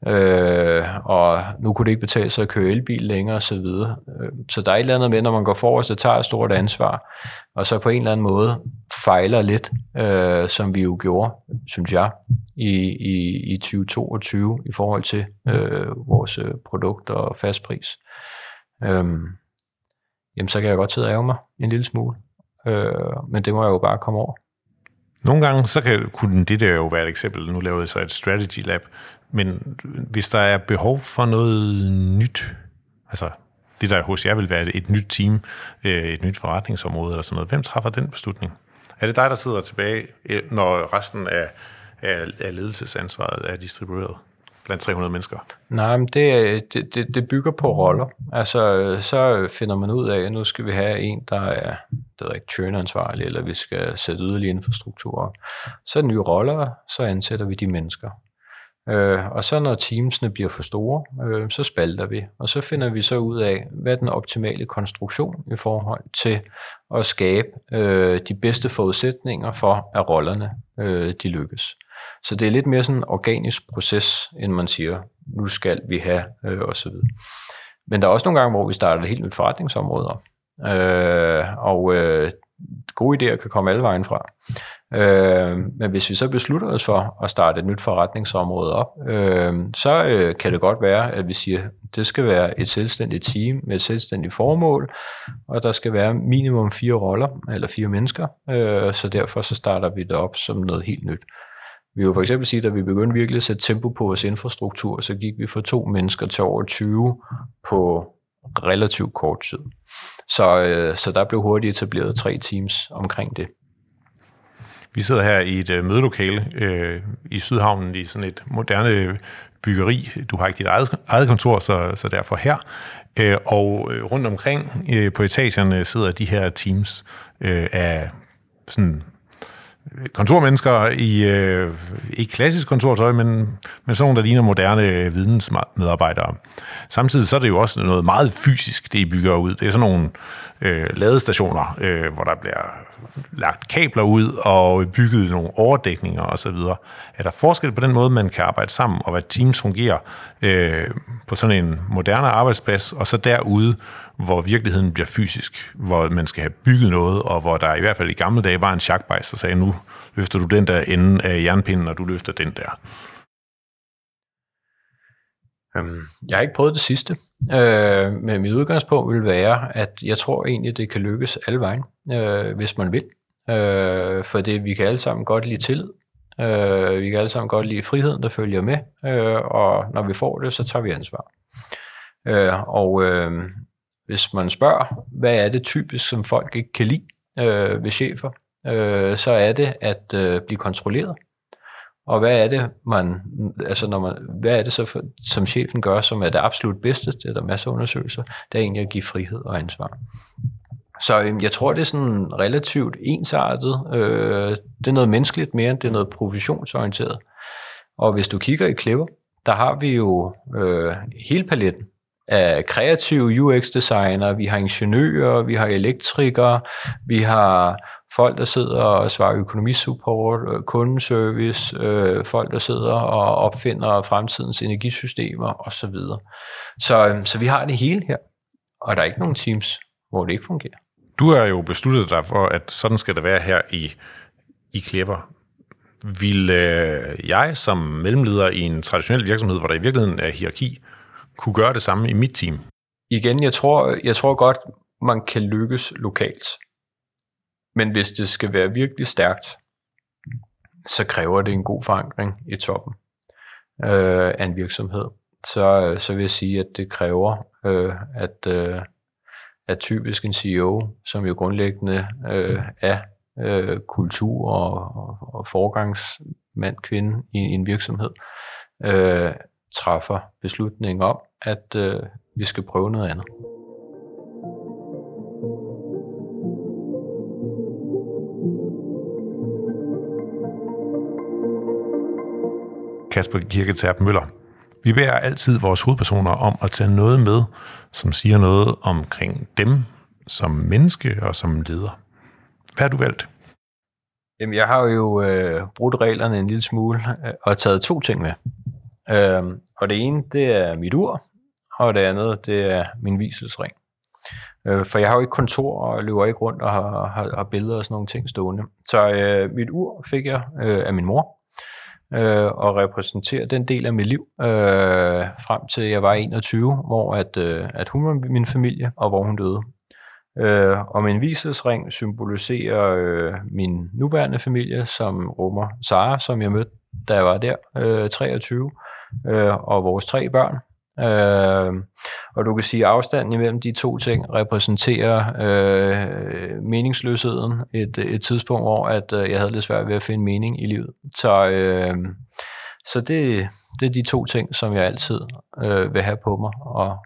Øh, og nu kunne det ikke betale sig at køre elbil længere osv. Så, videre. Øh, så der er et eller andet med, når man går forrest og tager et stort ansvar, og så på en eller anden måde fejler lidt, øh, som vi jo gjorde, synes jeg, i, i, i 2022 i forhold til øh, vores øh, produkt og fastpris. Øh, jamen så kan jeg godt sidde og mig en lille smule. Øh, men det må jeg jo bare komme over. Nogle gange, så kan, kunne det der jo være et eksempel. Nu laver jeg så et strategy lab. Men hvis der er behov for noget nyt, altså det der hos jer vil være et nyt team, øh, et nyt forretningsområde eller sådan noget, hvem træffer den beslutning? Er det dig, der sidder tilbage, øh, når resten af, af ledelsesansvaret er distribueret? Blandt 300 mennesker? Nej, men det, det, det, det bygger på roller. Altså, så finder man ud af, at nu skal vi have en, der er, det er ikke churn-ansvarlig, eller vi skal sætte yderligere infrastruktur. Så er nye roller, så ansætter vi de mennesker. Øh, og så når teamsene bliver for store, øh, så spalter vi, og så finder vi så ud af, hvad er den optimale konstruktion i forhold til at skabe øh, de bedste forudsætninger for, at rollerne øh, de lykkes. Så det er lidt mere sådan en organisk proces, end man siger, nu skal vi have, øh, osv. Men der er også nogle gange, hvor vi starter et helt nyt forretningsområde op. Øh, og øh, gode idéer kan komme alle vejen fra. Øh, men hvis vi så beslutter os for at starte et nyt forretningsområde op, øh, så øh, kan det godt være, at vi siger, at det skal være et selvstændigt team med et selvstændigt formål, og der skal være minimum fire roller, eller fire mennesker, øh, så derfor så starter vi det op som noget helt nyt. Vi vil for eksempel sige, at da vi begyndte virkelig at sætte tempo på vores infrastruktur, så gik vi fra to mennesker til over 20 på relativt kort tid. Så, øh, så der blev hurtigt etableret tre teams omkring det. Vi sidder her i et øh, mødelokale øh, i Sydhavnen i sådan et moderne byggeri. Du har ikke dit eget, eget kontor, så, så derfor her. Øh, og øh, rundt omkring øh, på etagerne sidder de her teams øh, af sådan kontormennesker i øh, ikke klassisk kontortøj, men, men sådan nogle, der ligner moderne vidensmedarbejdere. Samtidig så er det jo også noget meget fysisk, det I bygger ud. Det er sådan nogle øh, ladestationer, øh, hvor der bliver lagt kabler ud og bygget nogle overdækninger osv. Er der forskel på den måde, man kan arbejde sammen, og hvad teams fungerer øh, på sådan en moderne arbejdsplads, og så derude, hvor virkeligheden bliver fysisk, hvor man skal have bygget noget, og hvor der i hvert fald i gamle dage var en chakbejs, der sagde, nu løfter du den der ende af jernpinden, og du løfter den der. Øhm, jeg har ikke prøvet det sidste, øh, men mit udgangspunkt vil være, at jeg tror egentlig, det kan lykkes alle vejen, øh, hvis man vil. Øh, for det, vi kan alle sammen godt lide tillid. Øh, vi kan alle sammen godt lide friheden, der følger med, øh, og når vi får det, så tager vi ansvar. Øh, og øh, hvis man spørger, hvad er det typisk, som folk ikke kan lide øh, ved chefer, øh, så er det at øh, blive kontrolleret. Og hvad er det, man, altså når man, hvad er det så, for, som chefen gør, som er det absolut bedste, det er der masser af undersøgelser, det er egentlig at give frihed og ansvar. Så øhm, jeg tror, det er sådan relativt ensartet. Øh, det er noget menneskeligt mere, end det er noget professionsorienteret. Og hvis du kigger i Clever, der har vi jo øh, hele paletten af kreative UX-designere, vi har ingeniører, vi har elektrikere, vi har folk, der sidder og svarer økonomisupport, øh, kundeservice, øh, folk, der sidder og opfinder fremtidens energisystemer osv. Så, øh, så vi har det hele her, og der er ikke nogen teams, hvor det ikke fungerer. Du har jo besluttet dig for, at sådan skal det være her i, i Clever. Vil øh, jeg som mellemleder i en traditionel virksomhed, hvor der i virkeligheden er hierarki, kunne gøre det samme i mit team? Igen, jeg tror, jeg tror godt, man kan lykkes lokalt. Men hvis det skal være virkelig stærkt, så kræver det en god forankring i toppen øh, af en virksomhed. Så, øh, så vil jeg sige, at det kræver, øh, at, øh, at typisk en CEO, som jo grundlæggende øh, er øh, kultur og, og, og forgangsmand, kvinde i, i en virksomhed, øh, træffer beslutning om, at øh, vi skal prøve noget andet. Kasper Kirketerp Møller. Vi beder altid vores hovedpersoner om at tage noget med, som siger noget omkring dem som menneske og som leder. Hvad har du valgt? Jamen, jeg har jo øh, brudt reglerne en lille smule øh, og taget to ting med. Øh, og det ene, det er mit ur, og det andet, det er min viselsring. Øh, for jeg har jo ikke kontor og løber ikke rundt og har, har, har billeder og sådan nogle ting stående. Så øh, mit ur fik jeg øh, af min mor, øh, og repræsentere den del af mit liv øh, frem til jeg var 21, hvor at, øh, at hun var min familie, og hvor hun døde. Øh, og min visesring symboliserer øh, min nuværende familie, som rummer Sara, som jeg mødte, da jeg var der, øh, 23, øh, og vores tre børn. Øh, og du kan sige, at afstanden imellem de to ting repræsenterer øh, meningsløsheden. Et, et tidspunkt, hvor at, øh, jeg havde lidt svært ved at finde mening i livet. Så, øh, så det, det er de to ting, som jeg altid øh, vil have på mig, og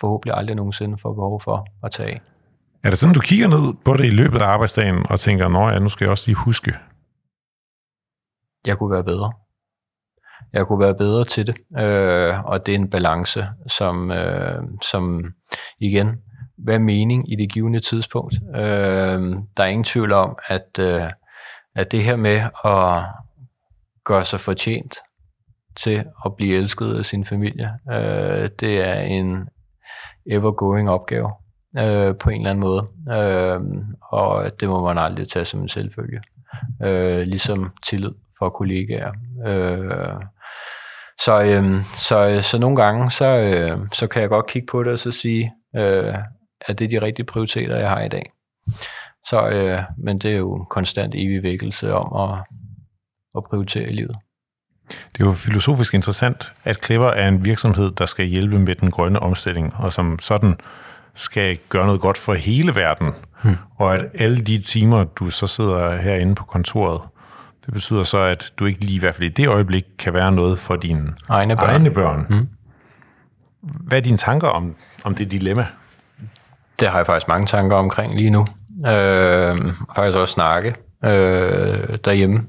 forhåbentlig aldrig nogensinde får behov for at tage af. Er det sådan, du kigger ned på det i løbet af arbejdsdagen og tænker, nå ja, nu skal jeg også lige huske? Jeg kunne være bedre. Jeg kunne være bedre til det, øh, og det er en balance, som, øh, som igen, hvad er mening i det givende tidspunkt? Øh, der er ingen tvivl om, at, øh, at det her med at gøre sig fortjent til at blive elsket af sin familie, øh, det er en ever-going opgave øh, på en eller anden måde. Øh, og det må man aldrig tage som en selvfølge. Øh, ligesom tillid for kollegaer. Øh, så, øh, så, så nogle gange, så, øh, så kan jeg godt kigge på det og så sige, øh, at det er de rigtige prioriteter, jeg har i dag. Så, øh, men det er jo en konstant evig vækkelse om at, at prioritere i livet. Det er jo filosofisk interessant, at Clever er en virksomhed, der skal hjælpe med den grønne omstilling, og som sådan skal gøre noget godt for hele verden. Hmm. Og at alle de timer, du så sidder herinde på kontoret, det betyder så, at du ikke lige i hvert fald i det øjeblik kan være noget for dine egne børn. Egne børn. Hmm. Hvad er dine tanker om, om det dilemma? Det har jeg faktisk mange tanker omkring lige nu. Øh, faktisk også snakke øh, derhjemme.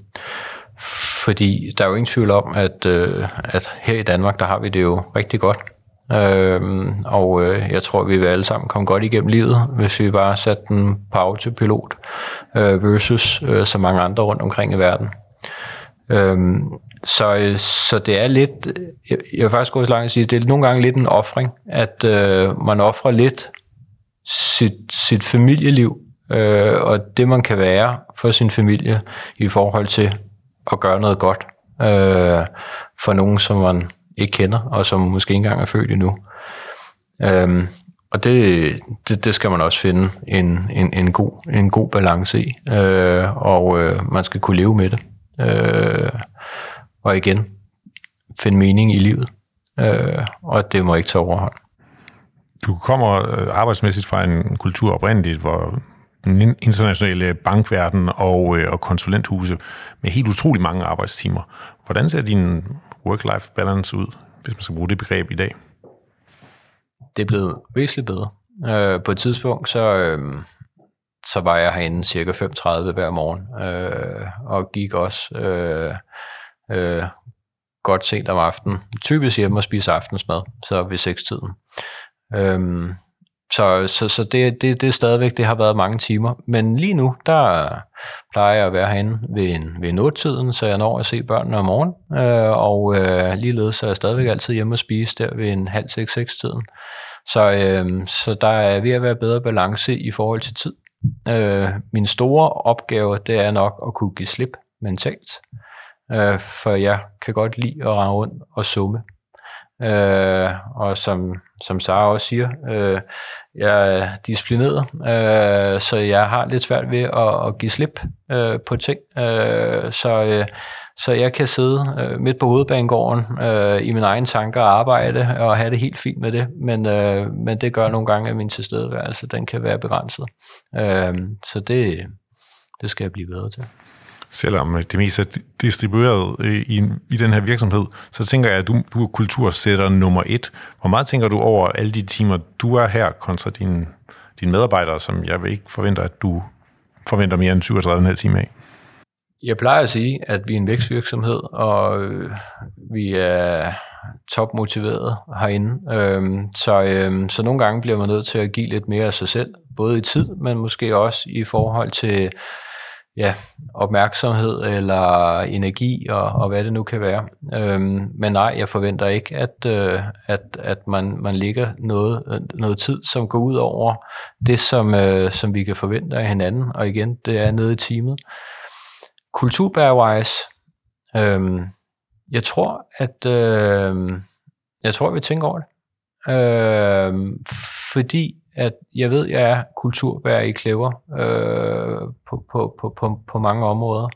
Fordi der er jo ingen tvivl om, at, øh, at her i Danmark, der har vi det jo rigtig godt. Øhm, og øh, jeg tror, vi vil alle sammen komme godt igennem livet, hvis vi bare satte den på autopilot øh, versus øh, så mange andre rundt omkring i verden. Øhm, så, øh, så det er lidt, jeg, jeg vil faktisk gå så langt at sige, det er nogle gange lidt en offring, at øh, man offrer lidt sit, sit familieliv øh, og det, man kan være for sin familie i forhold til at gøre noget godt øh, for nogen, som man ikke kender, og som måske ikke engang er født endnu. Øhm, og det, det, det skal man også finde en, en, en, god, en god balance i, øh, og øh, man skal kunne leve med det. Øh, og igen, finde mening i livet, øh, og det må ikke tage overhånd. Du kommer øh, arbejdsmæssigt fra en kultur oprindeligt, hvor den internationale bankverden og, øh, og konsulenthuse med helt utrolig mange arbejdstimer. Hvordan ser din work-life balance ud, hvis man skal bruge det begreb i dag? Det er blevet væsentligt bedre. Øh, på et tidspunkt, så, øh, så var jeg herinde cirka 5.30 hver morgen, øh, og gik også øh, øh, godt sent om aftenen. Typisk hjemme og spise aftensmad, så ved 6-tiden. Øh, så, så, så det, det, det er stadigvæk, det har været mange timer. Men lige nu, der plejer jeg at være herinde ved, en, ved nåtiden, så jeg når at se børnene om morgenen. Øh, og øh, ligeledes er jeg stadigvæk altid hjemme og spise der ved en halv seks seks tiden. Så, øh, så der er ved at være bedre balance i forhold til tid. Øh, min store opgave, det er nok at kunne give slip mentalt. Øh, for jeg kan godt lide at rende rundt og summe. Øh, og som, som Sara også siger, øh, jeg er disciplineret, øh, så jeg har lidt svært ved at, at give slip øh, på ting. Øh, så, øh, så jeg kan sidde øh, midt på hovedbanegården øh, i mine egne tanker og arbejde og have det helt fint med det, men, øh, men det gør nogle gange, at min tilstedeværelse den kan være begrænset. Øh, så det, det skal jeg blive bedre til selvom øh, det mest er distribueret øh, i, i den her virksomhed, så tænker jeg, at du, du er kultursætter nummer et. Hvor meget tænker du over alle de timer, du er her, kontra dine, din medarbejdere, som jeg vil ikke forventer, at du forventer mere end 37,5 timer af? Jeg plejer at sige, at vi er en vækstvirksomhed, og øh, vi er topmotiveret herinde. Øhm, så, øhm, så nogle gange bliver man nødt til at give lidt mere af sig selv, både i tid, men måske også i forhold til ja, opmærksomhed eller energi og, og hvad det nu kan være. Øhm, men nej, jeg forventer ikke, at, øh, at, at man, man ligger noget, noget tid, som går ud over det, som, øh, som vi kan forvente af hinanden. Og igen, det er nede i teamet. Kulturbærwise, øhm, jeg tror, at øh, jeg tror, vi tænker over det. Øh, fordi at jeg ved, jeg er kulturbærer i klæver øh, på, på, på, på, på mange områder.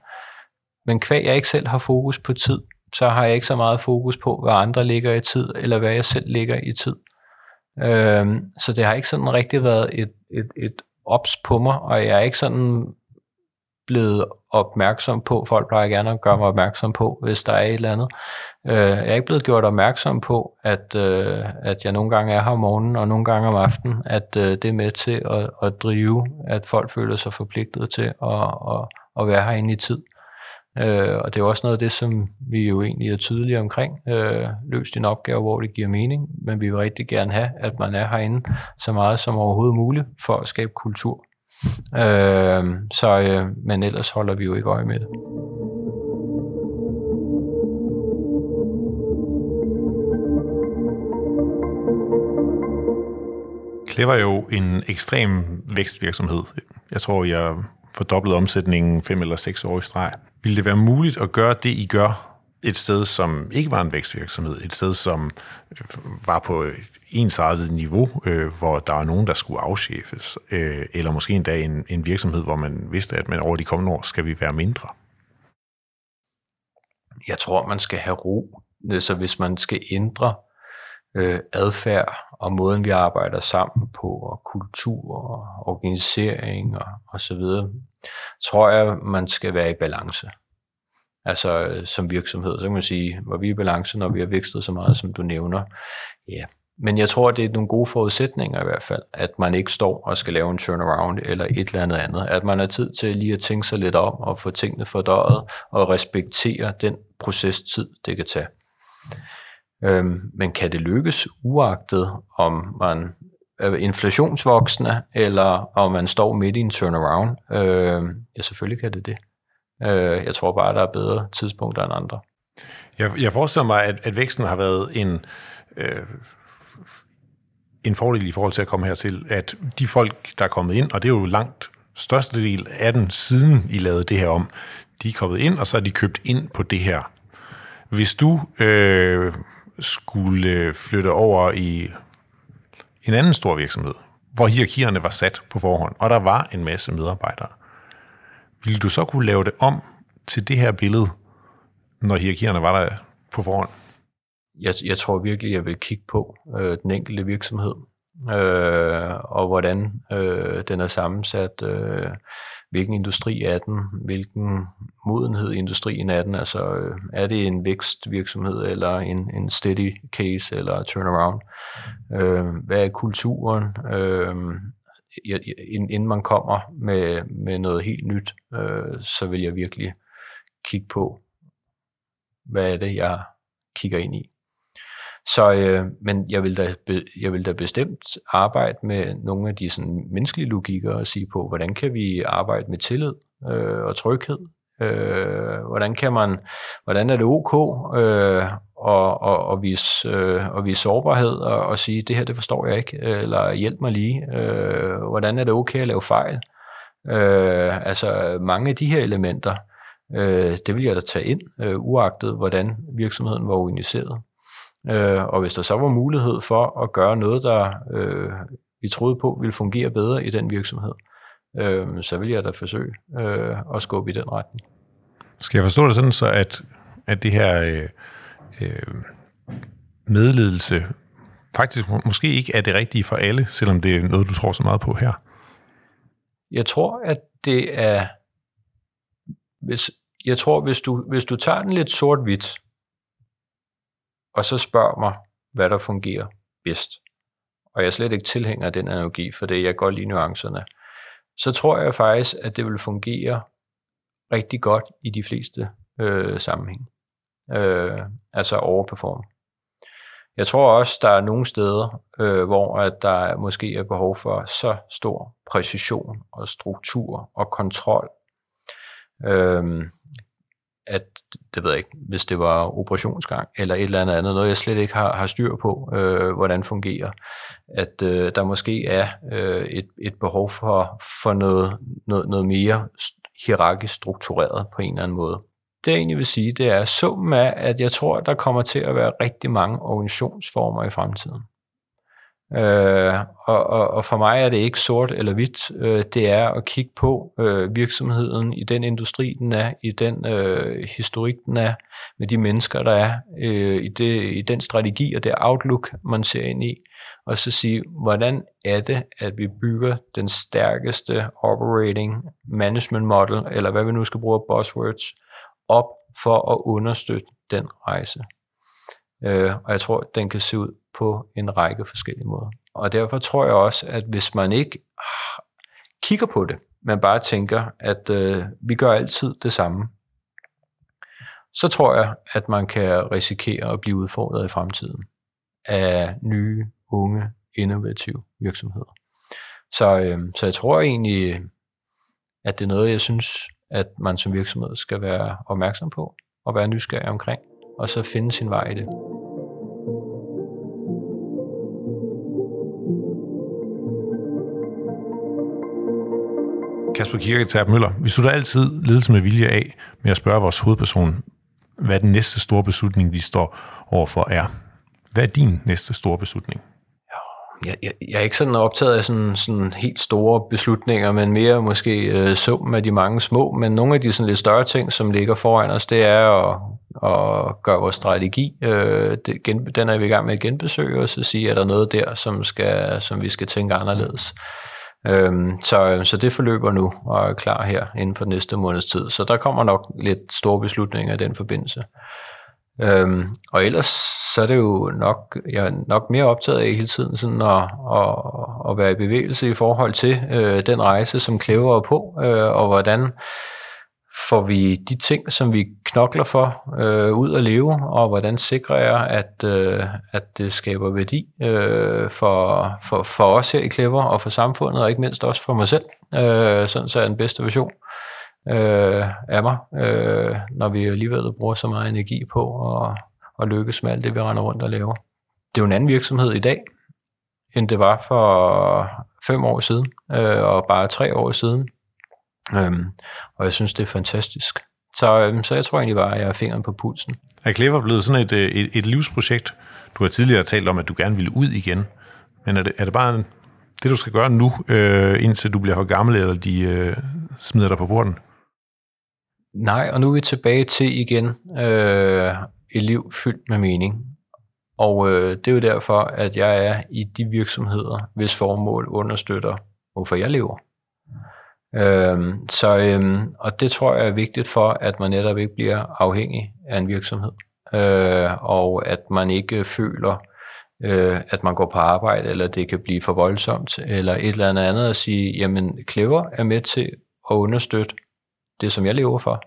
Men kvæg jeg ikke selv har fokus på tid, så har jeg ikke så meget fokus på, hvad andre ligger i tid, eller hvad jeg selv ligger i tid. Øh, så det har ikke sådan rigtig været et, et, et ops på mig, og jeg er ikke sådan blevet opmærksom på, folk plejer gerne at gøre mig opmærksom på, hvis der er et eller andet. Øh, jeg er ikke blevet gjort opmærksom på, at, øh, at jeg nogle gange er her om morgenen, og nogle gange om aftenen, at øh, det er med til at, at drive, at folk føler sig forpligtet til at, at, at være herinde i tid. Øh, og det er også noget af det, som vi jo egentlig er tydelige omkring. Øh, løs din opgave, hvor det giver mening, men vi vil rigtig gerne have, at man er herinde så meget som overhovedet muligt for at skabe kultur. Øh, så, øh, men ellers holder vi jo ikke øje med det. Clever er jo en ekstrem vækstvirksomhed. Jeg tror, jeg fordoblet omsætningen fem eller seks år i streg. Vil det være muligt at gøre det, I gør et sted, som ikke var en vækstvirksomhed, et sted, som øh, var på ensartet niveau, øh, hvor der er nogen, der skulle afchefes, øh, eller måske endda en, en virksomhed, hvor man vidste, at man over de kommende år skal vi være mindre? Jeg tror, man skal have ro. Så hvis man skal ændre øh, adfærd og måden, vi arbejder sammen på, og kultur og organisering og, og så videre, tror jeg, man skal være i balance. Altså øh, som virksomhed, så kan man sige, hvor vi er i balance, når vi har vækstet så meget, som du nævner. Ja, men jeg tror, det er nogle gode forudsætninger i hvert fald, at man ikke står og skal lave en turnaround eller et eller andet andet. At man har tid til lige at tænke sig lidt om og få tingene fordøjet og respektere den procestid, det kan tage. Øhm, men kan det lykkes uagtet, om man er inflationsvoksende, eller om man står midt i en turnaround? Øhm, ja, selvfølgelig kan det det. Øh, jeg tror bare, der er bedre tidspunkter end andre. Jeg, jeg forestiller mig, at, at væksten har været en... Øh en fordel i forhold til at komme hertil, at de folk, der er kommet ind, og det er jo langt største del af den, siden I lavede det her om, de er kommet ind, og så er de købt ind på det her. Hvis du øh, skulle flytte over i en anden stor virksomhed, hvor hierarkierne var sat på forhånd, og der var en masse medarbejdere, ville du så kunne lave det om til det her billede, når hierarkierne var der på forhånd? jeg, jeg tror virkelig, jeg vil kigge på øh, den enkelte virksomhed, øh, og hvordan øh, den er sammensat, øh, hvilken industri er den, hvilken modenhed industrien er den, altså øh, er det en vækstvirksomhed, eller en, en steady case, eller turnaround, øh, hvad er kulturen, øh, inden man kommer med, med noget helt nyt, øh, så vil jeg virkelig kigge på, hvad er det, jeg kigger ind i. Så, øh, men jeg vil, da, jeg vil da bestemt arbejde med nogle af de sådan, menneskelige logikker og sige på, hvordan kan vi arbejde med tillid øh, og tryghed? Øh, hvordan kan man, hvordan er det ok øh, og, og, og, vise, øh, og vise sårbarhed og, og sige, det her det forstår jeg ikke, øh, eller hjælp mig lige. Øh, hvordan er det okay at lave fejl? Øh, altså mange af de her elementer, øh, det vil jeg da tage ind, øh, uagtet hvordan virksomheden var organiseret. Øh, og hvis der så var mulighed for at gøre noget, der øh, vi troede på ville fungere bedre i den virksomhed, øh, så vil jeg da forsøge øh, at skubbe i den retning. Skal jeg forstå det sådan så, at, at det her øh, øh, medledelse faktisk måske ikke er det rigtige for alle, selvom det er noget, du tror så meget på her? Jeg tror, at det er, hvis, jeg tror, hvis du, hvis du tager den lidt sort-hvidt, og så spørger mig, hvad der fungerer bedst, og jeg er slet ikke tilhænger af den analogi, for det jeg godt lide nuancerne, så tror jeg faktisk, at det vil fungere rigtig godt i de fleste øh, sammenhæng. Øh, altså overperform. Jeg tror også, der er nogle steder, øh, hvor at der måske er behov for så stor præcision og struktur og kontrol, øh, at, det ved jeg ikke, hvis det var operationsgang eller et eller andet andet, noget jeg slet ikke har, har styr på, øh, hvordan fungerer, at øh, der måske er øh, et, et behov for, for noget, noget, noget mere hierarkisk struktureret på en eller anden måde. Det jeg egentlig vil sige, det er summen af, at jeg tror, at der kommer til at være rigtig mange organisationsformer i fremtiden. Øh, og, og, og for mig er det ikke sort eller hvidt. Øh, det er at kigge på øh, virksomheden i den industri, den er, i den øh, historik, den er, med de mennesker, der er, øh, i, det, i den strategi og det outlook, man ser ind i, og så sige, hvordan er det, at vi bygger den stærkeste operating management model, eller hvad vi nu skal bruge af buzzwords, op for at understøtte den rejse. Øh, og jeg tror, den kan se ud på en række forskellige måder. Og derfor tror jeg også, at hvis man ikke kigger på det, men bare tænker, at øh, vi gør altid det samme, så tror jeg, at man kan risikere at blive udfordret i fremtiden af nye, unge, innovative virksomheder. Så, øh, så jeg tror egentlig, at det er noget, jeg synes, at man som virksomhed skal være opmærksom på og være nysgerrig omkring, og så finde sin vej i det. Kasper Kirketab Møller, vi slutter altid ledelse med vilje af med at spørge vores hovedperson, hvad den næste store beslutning, de står overfor, er. Hvad er din næste store beslutning? Jeg, jeg, jeg er ikke sådan optaget af sådan, sådan helt store beslutninger, men mere måske øh, summen af de mange små. Men nogle af de sådan lidt større ting, som ligger foran os, det er at, at gøre vores strategi. Øh, det, gen, den er vi i gang med at genbesøge, og så sige, er der noget der, som, skal, som vi skal tænke anderledes. Øhm, så, så det forløber nu og er klar her inden for næste måneds tid. Så der kommer nok lidt store beslutninger i den forbindelse. Øhm, og ellers så er det jo nok, jeg er nok mere optaget af hele tiden sådan at, at, at være i bevægelse i forhold til øh, den rejse, som klæver på, øh, og hvordan får vi de ting, som vi knokler for, øh, ud at leve, og hvordan sikrer jeg, at, øh, at det skaber værdi øh, for, for, for os her i Clever, og for samfundet, og ikke mindst også for mig selv, øh, sådan så er den bedste version. øh, Øh, af mig, øh, når vi alligevel bruger så meget energi på at, at lykkes med alt det, vi render rundt og laver. Det er jo en anden virksomhed i dag, end det var for fem år siden, øh, og bare tre år siden. Øhm, og jeg synes, det er fantastisk. Så, øhm, så jeg tror egentlig bare, at jeg har fingeren på pulsen. Er Clever blevet sådan et, øh, et, et livsprojekt? Du har tidligere talt om, at du gerne ville ud igen. Men er det, er det bare det, du skal gøre nu, øh, indtil du bliver for gammel, eller de øh, smider dig på borden? Nej, og nu er vi tilbage til igen øh, et liv fyldt med mening. Og øh, det er jo derfor, at jeg er i de virksomheder, hvis formål understøtter, hvorfor jeg lever. Øh, så, øh, og det tror jeg er vigtigt for, at man netop ikke bliver afhængig af en virksomhed. Øh, og at man ikke føler, øh, at man går på arbejde, eller det kan blive for voldsomt, eller et eller andet andet at sige, jamen Clever er med til at understøtte det, som jeg lever for.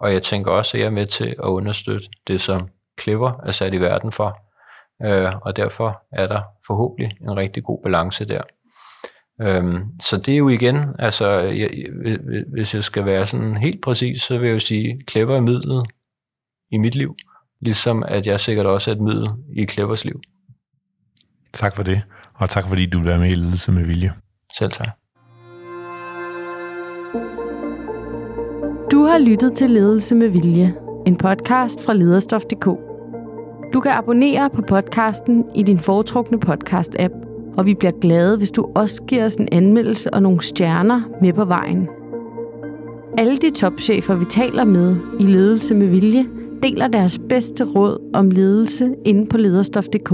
Og jeg tænker også, at jeg er med til at understøtte det, som Clever er sat i verden for. Øh, og derfor er der forhåbentlig en rigtig god balance der. Øhm, så det er jo igen, altså jeg, hvis jeg skal være sådan helt præcis, så vil jeg jo sige, Clever er midlet i mit liv, ligesom at jeg sikkert også er et middel i Clevers liv. Tak for det, og tak fordi du vil være med i Ledelse med Vilje. Selv tak. Du har lyttet til Ledelse med Vilje, en podcast fra lederstof.dk. Du kan abonnere på podcasten i din foretrukne podcast-app, og vi bliver glade, hvis du også giver os en anmeldelse og nogle stjerner med på vejen. Alle de topchefer, vi taler med i Ledelse med Vilje, deler deres bedste råd om ledelse inde på lederstof.dk.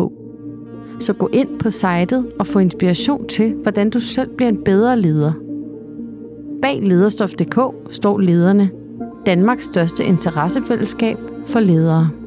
Så gå ind på sitet og få inspiration til, hvordan du selv bliver en bedre leder. Bag lederstof.dk står lederne. Danmarks største interessefællesskab for ledere.